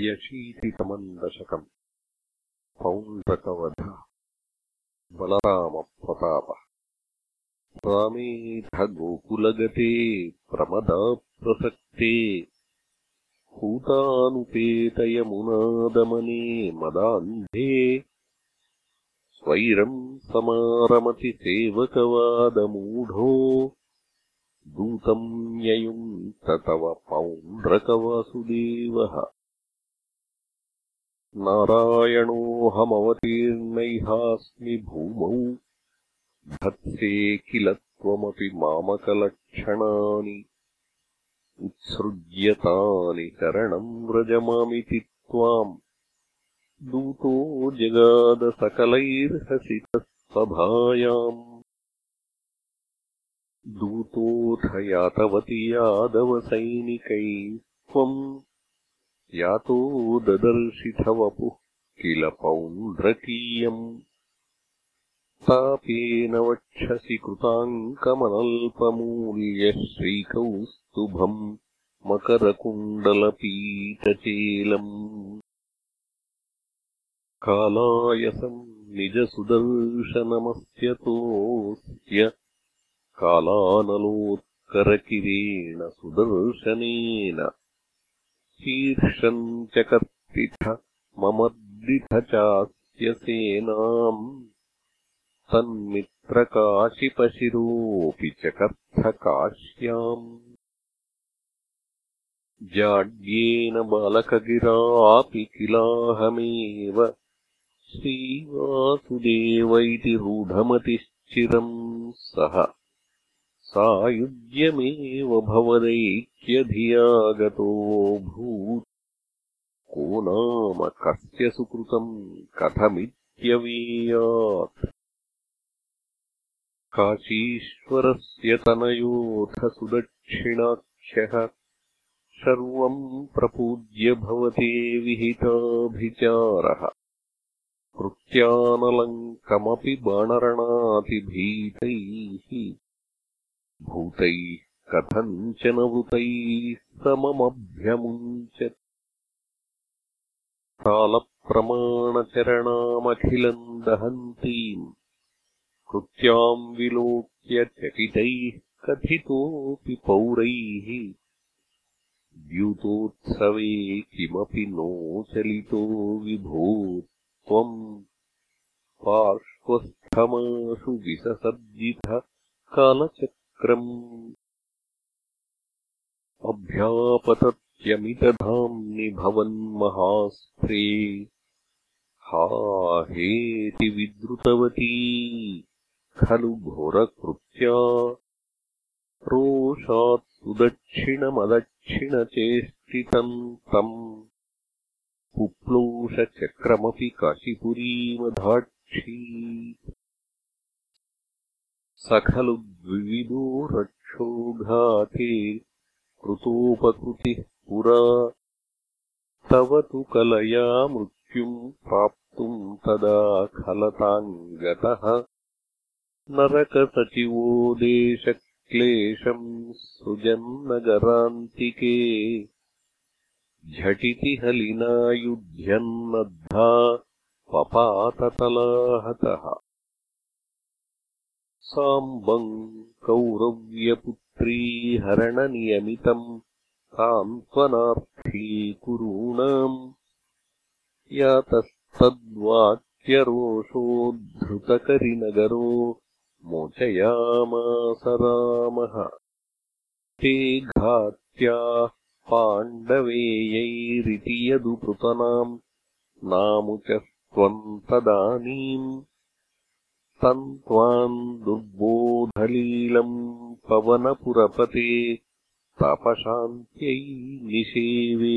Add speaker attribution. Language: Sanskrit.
Speaker 1: त्र्यशीतितमम् दशकम् पौण्ड्रकवध बलरामप्रतापः। रामेऽथ गोकुलगते प्रमदाप्रसक्ते। हूतानुपेतयमुनादमने मदान्धे। स्वैरम् समारमति सेवकवादमूढो। दूतम् ययुम् तव पौण्ड्रकवासुदेवः नारायणोऽहमवतीर्णैहास्मि भूमौ। धत्से किल त्वमपि मामकलक्षणानि। उत्सृज्यतानि शरणम् व्रजमामिति त्वाम्। दूतो जगादसकलैर्हसितः दूतोऽथ यातवति यादवसैनिकैः त्वम् यातो ददर्शिथवपुः किल पौण्ड्रकीयम् तापेन वक्षसि कृताङ्कमनल्पमूल्यश्रीकौस्तुभम् मकरकुण्डलपीतचेलम्। कालायसम् निजसुदर्शनमस्यतोऽस्य कालानलोत्करकिरेण सुदर्शनेन शीर्षम् च कर्तिथ ममर्दिथ चास्य सेनाम् तन्मित्रकाशिपशिरोऽपि चकर्थकाश्याम् जाड्येन बालकगिरापि किलाहमेव। श्रीवासुदेव इति रूढमतिश्चिरम् सः सायुज्यमेव भवदैक्यधिया गतोऽभूत् को नाम कस्य सुकृतम् कथमित्यवीयात्? काशीश्वरस्य तनयोऽथ सुदक्षिणाख्यः सर्वम् प्रपूज्य भवते विहिताभिचारः। कृत्यानलङ्कमपि बाणरणातिभीतैः भूतैः कथञ्चन वृतैः सममभ्यमुञ्चत् कालप्रमाणचरणामखिलम् दहन्तीम् कृत्याम् विलोक्य चकितैः कथितोऽपि पौरैः द्यूतोत्सवे किमपि नोचलितो विभो त्वम् पार्श्वस्थमाशु विससर्जितः कालचक्र अभ्यापतत्यमितधाम्नि भवन्महास्त्रे। हा हेति विद्रुतवती खलु घोरकृत्या। रोषात् सुदक्षिणमदक्षिणचेष्टितम् तम् पुप्लोषचक्रमपि काशिपुरीमधाक्षी स खलु द्विविदो रक्षोघाते कृतोपकृतिः पुरा। तव तु कलया मृत्युम् प्राप्तुम् तदा खलताम् गतः नरकसचिवो देशक्लेशम् सृजन्नगरान्तिके। झटिति हलिना युध्यन्नद्धा पपाततलाहतः साम्बम् कौरव्यपुत्री हरणनियमितम् सान्त्वनार्थी कुरूणाम् यातस्तद्वाक्यरोषोद्धृतकरिनगरो मोचयामास रामः। ते घात्याः पाण्डवेयैरिति यदुपृतनाम् नामुचस्त्वम् तदानीम् तम् त्वाम् दुर्बोधलीलम् पवनपुरपते तपशान्त्यै निषेवे